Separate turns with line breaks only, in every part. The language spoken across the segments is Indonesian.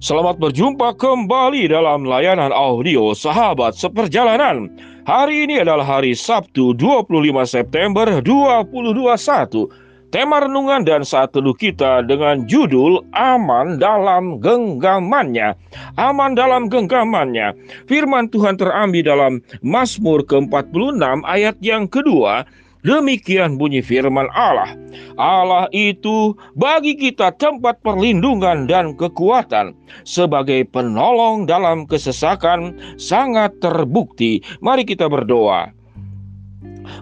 Selamat berjumpa kembali dalam layanan audio Sahabat Seperjalanan. Hari ini adalah hari Sabtu 25 September 2021. Tema renungan dan saat teduh kita dengan judul Aman dalam genggamannya. Aman dalam genggamannya. Firman Tuhan terambil dalam Mazmur ke-46 ayat yang kedua Demikian bunyi firman Allah. Allah itu bagi kita tempat perlindungan dan kekuatan sebagai penolong dalam kesesakan sangat terbukti. Mari kita berdoa.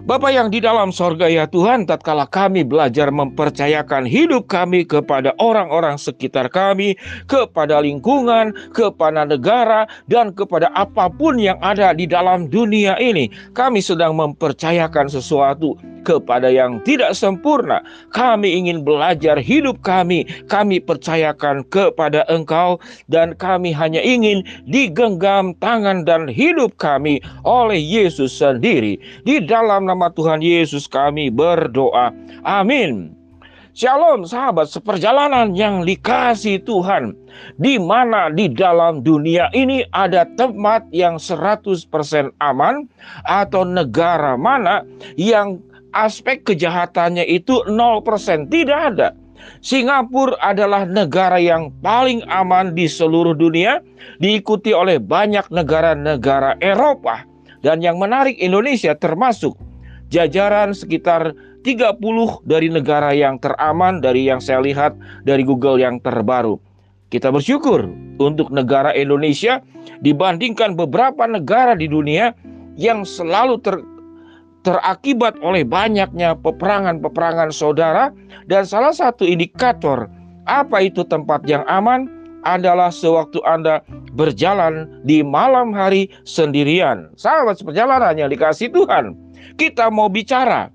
Bapa yang di dalam sorga ya Tuhan, tatkala kami belajar mempercayakan hidup kami kepada orang-orang sekitar kami, kepada lingkungan, kepada negara, dan kepada apa pun yang ada di dalam dunia ini, kami sedang mempercayakan sesuatu kepada yang tidak sempurna. Kami ingin belajar hidup kami, kami percayakan kepada Engkau, dan kami hanya ingin digenggam tangan dan hidup kami oleh Yesus sendiri. Di dalam nama Tuhan Yesus kami berdoa. Amin. Shalom sahabat seperjalanan yang dikasih Tuhan Di mana di dalam dunia ini ada tempat yang 100% aman Atau negara mana yang aspek kejahatannya itu 0% Tidak ada. Singapura adalah negara yang paling aman di seluruh dunia Diikuti oleh banyak negara-negara Eropa. Dan yang menarik Indonesia termasuk. Jajaran sekitar 30 dari negara yang teraman dari yang saya lihat dari Google yang terbaru. Kita bersyukur untuk negara Indonesia dibandingkan beberapa negara di dunia yang selalu ter, terakibat oleh banyaknya peperangan-peperangan saudara dan salah satu indikator apa itu tempat yang aman adalah sewaktu Anda berjalan di malam hari sendirian. Sahabat seperjalanan yang dikasih Tuhan, kita mau bicara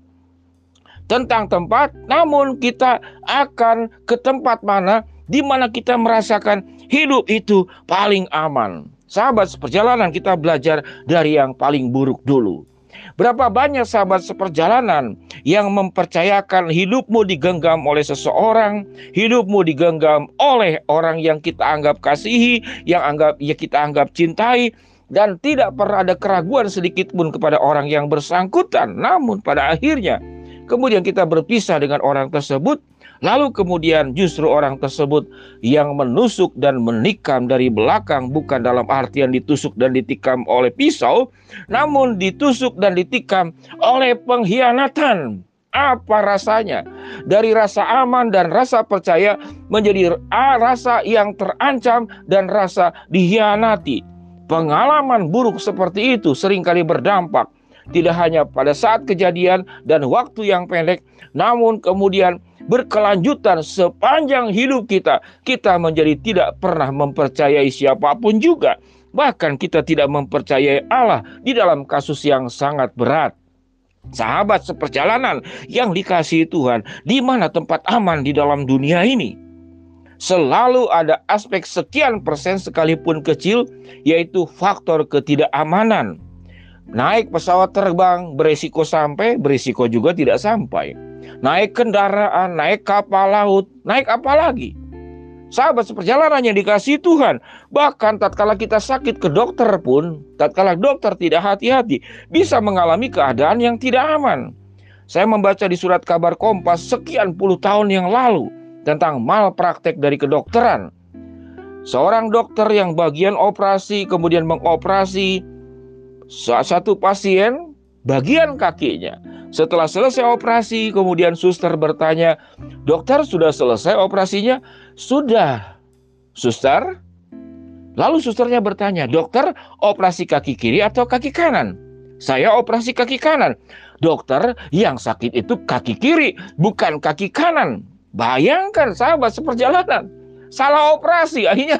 tentang tempat, namun kita akan ke tempat mana di mana kita merasakan hidup itu paling aman. Sahabat seperjalanan kita belajar dari yang paling buruk dulu. Berapa banyak sahabat seperjalanan yang mempercayakan hidupmu digenggam oleh seseorang, hidupmu digenggam oleh orang yang kita anggap kasihi, yang anggap ya kita anggap cintai, dan tidak pernah ada keraguan sedikit pun kepada orang yang bersangkutan. Namun pada akhirnya kemudian kita berpisah dengan orang tersebut, lalu kemudian justru orang tersebut yang menusuk dan menikam dari belakang bukan dalam artian ditusuk dan ditikam oleh pisau, namun ditusuk dan ditikam oleh pengkhianatan. Apa rasanya? Dari rasa aman dan rasa percaya menjadi rasa yang terancam dan rasa dihianati Pengalaman buruk seperti itu sering kali berdampak tidak hanya pada saat kejadian dan waktu yang pendek, namun kemudian berkelanjutan sepanjang hidup kita. Kita menjadi tidak pernah mempercayai siapa pun juga. Bahkan kita tidak mempercayai Allah di dalam kasus yang sangat berat. Sahabat seperjalanan yang dikasihi Tuhan, di mana tempat aman di dalam dunia ini? selalu ada aspek sekian persen sekalipun kecil, yaitu faktor ketidakamanan. Naik pesawat terbang berisiko sampai, berisiko juga tidak sampai. Naik kendaraan, naik kapal laut, naik apa lagi? Sahabat seperjalanan yang dikasih Tuhan, bahkan tatkala kita sakit ke dokter pun, tatkala dokter tidak hati-hati, bisa mengalami keadaan yang tidak aman. Saya membaca di surat kabar Kompas sekian puluh tahun yang lalu, tentang malpraktek dari kedokteran. Seorang dokter yang bagian operasi kemudian mengoperasi satu pasien bagian kakinya. Setelah selesai operasi, kemudian suster bertanya, "Dokter, sudah selesai operasinya?" "Sudah." "Suster?" Lalu susternya bertanya, "Dokter, operasi kaki kiri atau kaki kanan?" "Saya operasi kaki kanan." "Dokter, yang sakit itu kaki kiri, bukan kaki kanan." Bayangkan sahabat seperjalanan, salah operasi, akhirnya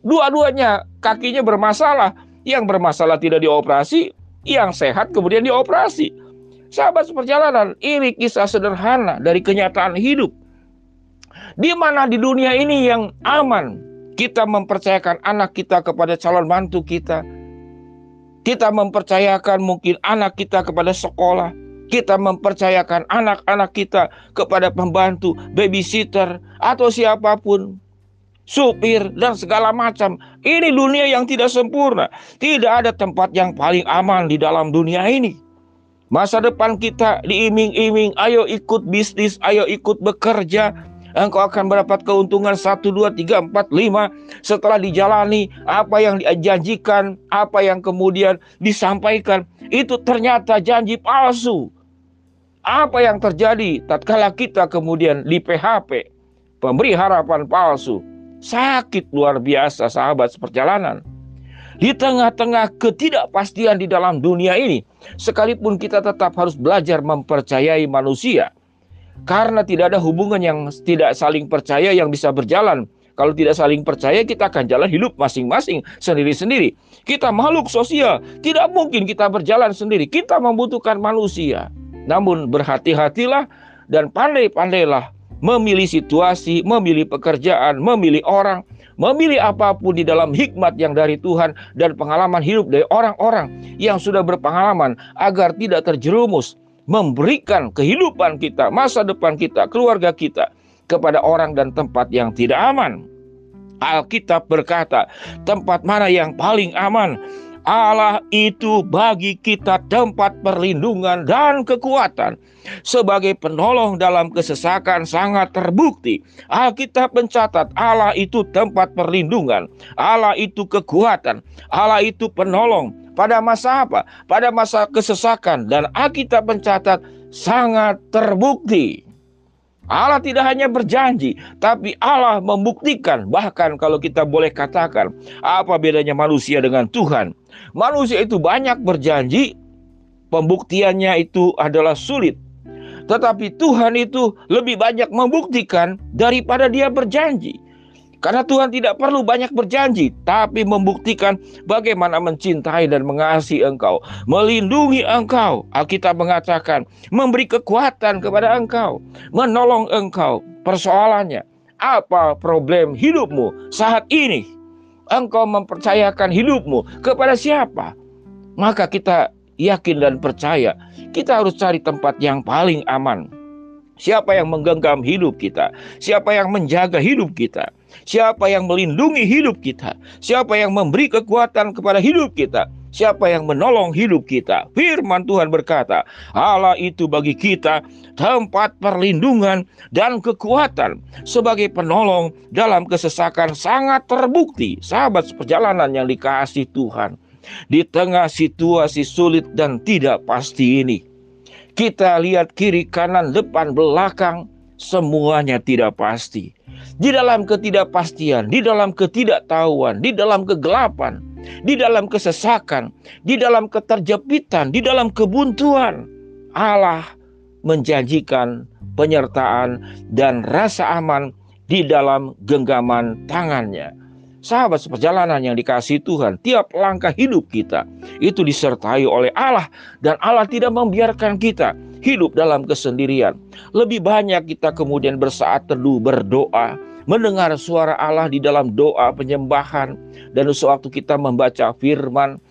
dua-duanya kakinya bermasalah. Yang bermasalah tidak dioperasi, yang sehat kemudian dioperasi. Sahabat seperjalanan, ini kisah sederhana dari kenyataan hidup. Di mana di dunia ini yang aman, kita mempercayakan anak kita kepada calon mantu kita. Kita mempercayakan mungkin anak kita kepada sekolah kita mempercayakan anak-anak kita kepada pembantu, babysitter, atau siapa pun. supir, dan segala macam. Ini dunia yang tidak sempurna. Tidak ada tempat yang paling aman di dalam dunia ini. Masa depan kita diiming-iming, ayo ikut bisnis, ayo ikut bekerja, engkau akan mendapat keuntungan 1, 2, 3, 4, 5 setelah dijalani apa yang dijanjikan, apa yang kemudian disampaikan itu ternyata janji palsu. Apa yang terjadi tatkala kita kemudian di PHP, pemberi harapan palsu, sakit luar biasa sahabat seperjalanan. Di tengah-tengah ketidakpastian di dalam dunia ini, sekalipun kita tetap harus belajar mempercayai manusia, karena tidak ada hubungan yang tidak saling percaya yang bisa berjalan. Kalau tidak saling percaya, kita akan jalan hidup masing-masing sendiri-sendiri. Kita makhluk sosial, tidak mungkin kita berjalan sendiri. Kita membutuhkan manusia. Namun berhati-hatilah dan pandai-pandailah memilih situasi, memilih pekerjaan, memilih orang, memilih apa pun di dalam hikmat yang dari Tuhan dan pengalaman hidup dari orang-orang yang sudah berpengalaman agar tidak terjerumus memberikan kehidupan kita, masa depan kita, keluarga kita kepada orang dan tempat yang tidak aman. Alkitab berkata, tempat mana yang paling aman? Allah itu bagi kita tempat perlindungan dan kekuatan. Sebagai penolong dalam kesesakan sangat terbukti. Alkitab mencatat Allah itu tempat perlindungan. Allah itu kekuatan. Allah itu penolong. Pada masa apa? Pada masa kesesakan. Dan Alkitab mencatat sangat terbukti. Allah tidak hanya berjanji, tapi Allah membuktikan. Bahkan kalau kita boleh katakan, apa bedanya manusia dengan Tuhan? Manusia itu banyak berjanji, pembuktiannya itu adalah sulit. Tetapi Tuhan itu lebih banyak membuktikan daripada dia berjanji. Karena Tuhan tidak perlu banyak berjanji, tapi membuktikan bagaimana mencintai dan mengasihi engkau, melindungi engkau. Alkitab mengatakan, memberi kekuatan kepada engkau, menolong engkau. Persoalannya, apa problem hidupmu saat ini? Engkau mempercayakan hidupmu kepada siapa? Maka kita yakin dan percaya, kita harus cari tempat yang paling aman. Siapa yang menggenggam hidup kita? Siapa yang menjaga hidup kita? Siapa yang melindungi hidup kita? Siapa yang memberi kekuatan kepada hidup kita? Siapa yang menolong hidup kita? Firman Tuhan berkata, Allah itu bagi kita tempat perlindungan dan kekuatan sebagai penolong dalam kesesakan sangat terbukti. Sahabat seperjalanan yang dikasih Tuhan. Di tengah situasi sulit dan tidak pasti ini. Kita lihat kiri kanan depan belakang semuanya tidak pasti di dalam ketidakpastian, di dalam ketidaktahuan, di dalam kegelapan, di dalam kesesakan, di dalam keterjepitan, di dalam kebuntuan. Allah menjanjikan penyertaan dan rasa aman di dalam genggaman tangannya. Sahabat seperjalanan yang dikasih Tuhan, tiap langkah hidup kita itu disertai oleh Allah dan Allah tidak membiarkan kita hidup dalam kesendirian. Lebih banyak kita kemudian bersaat teduh berdoa, mendengar suara Allah di dalam doa penyembahan. Dan sewaktu kita membaca firman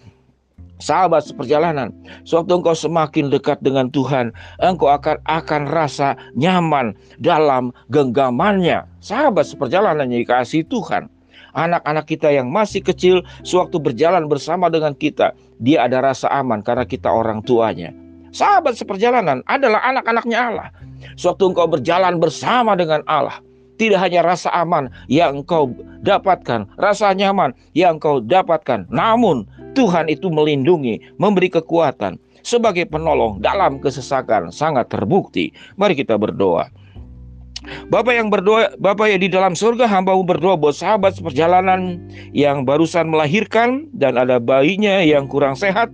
sahabat seperjalanan sewaktu engkau semakin dekat dengan Tuhan engkau akan akan rasa nyaman dalam genggamannya. Sahabat seperjalanan yang dikasih Tuhan anak-anak kita yang masih kecil sewaktu berjalan bersama dengan kita dia ada rasa aman karena kita orang tuanya sahabat seperjalanan adalah anak-anaknya Allah sewaktu engkau berjalan bersama dengan Allah tidak hanya rasa aman yang engkau dapatkan, rasa nyaman yang engkau dapatkan, namun Tuhan itu melindungi, memberi kekuatan sebagai penolong dalam kesesakan sangat terbukti. Mari kita berdoa. Bapak yang berdoa, Bapak yang di dalam surga, hamba berdoa buat sahabat seperjalanan yang barusan melahirkan dan ada bayinya yang kurang sehat.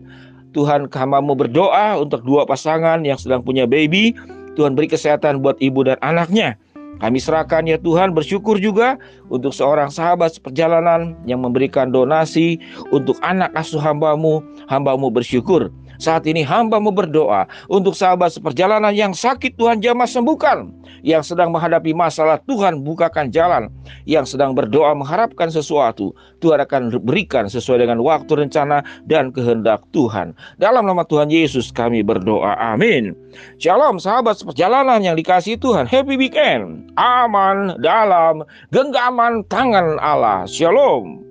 Tuhan hambamu berdoa untuk dua pasangan yang sedang punya baby. Tuhan beri kesehatan buat ibu dan anaknya. Kami serahkan ya Tuhan bersyukur juga untuk seorang sahabat seperjalanan yang memberikan donasi untuk anak asuh hambamu. Hambamu bersyukur. Saat ini hambamu berdoa untuk sahabat seperjalanan yang sakit Tuhan jamah sembuhkan. Yang sedang menghadapi masalah Tuhan bukakan jalan. yang sedang berdoa mengharapkan sesuatu, Tuhan akan berikan sesuai dengan waktu rencana dan kehendak Tuhan. Dalam nama Tuhan Yesus kami berdoa. Amin. Shalom sahabat perjalanan yang dikasih Tuhan. Happy weekend. Aman dalam genggaman tangan Allah. Shalom.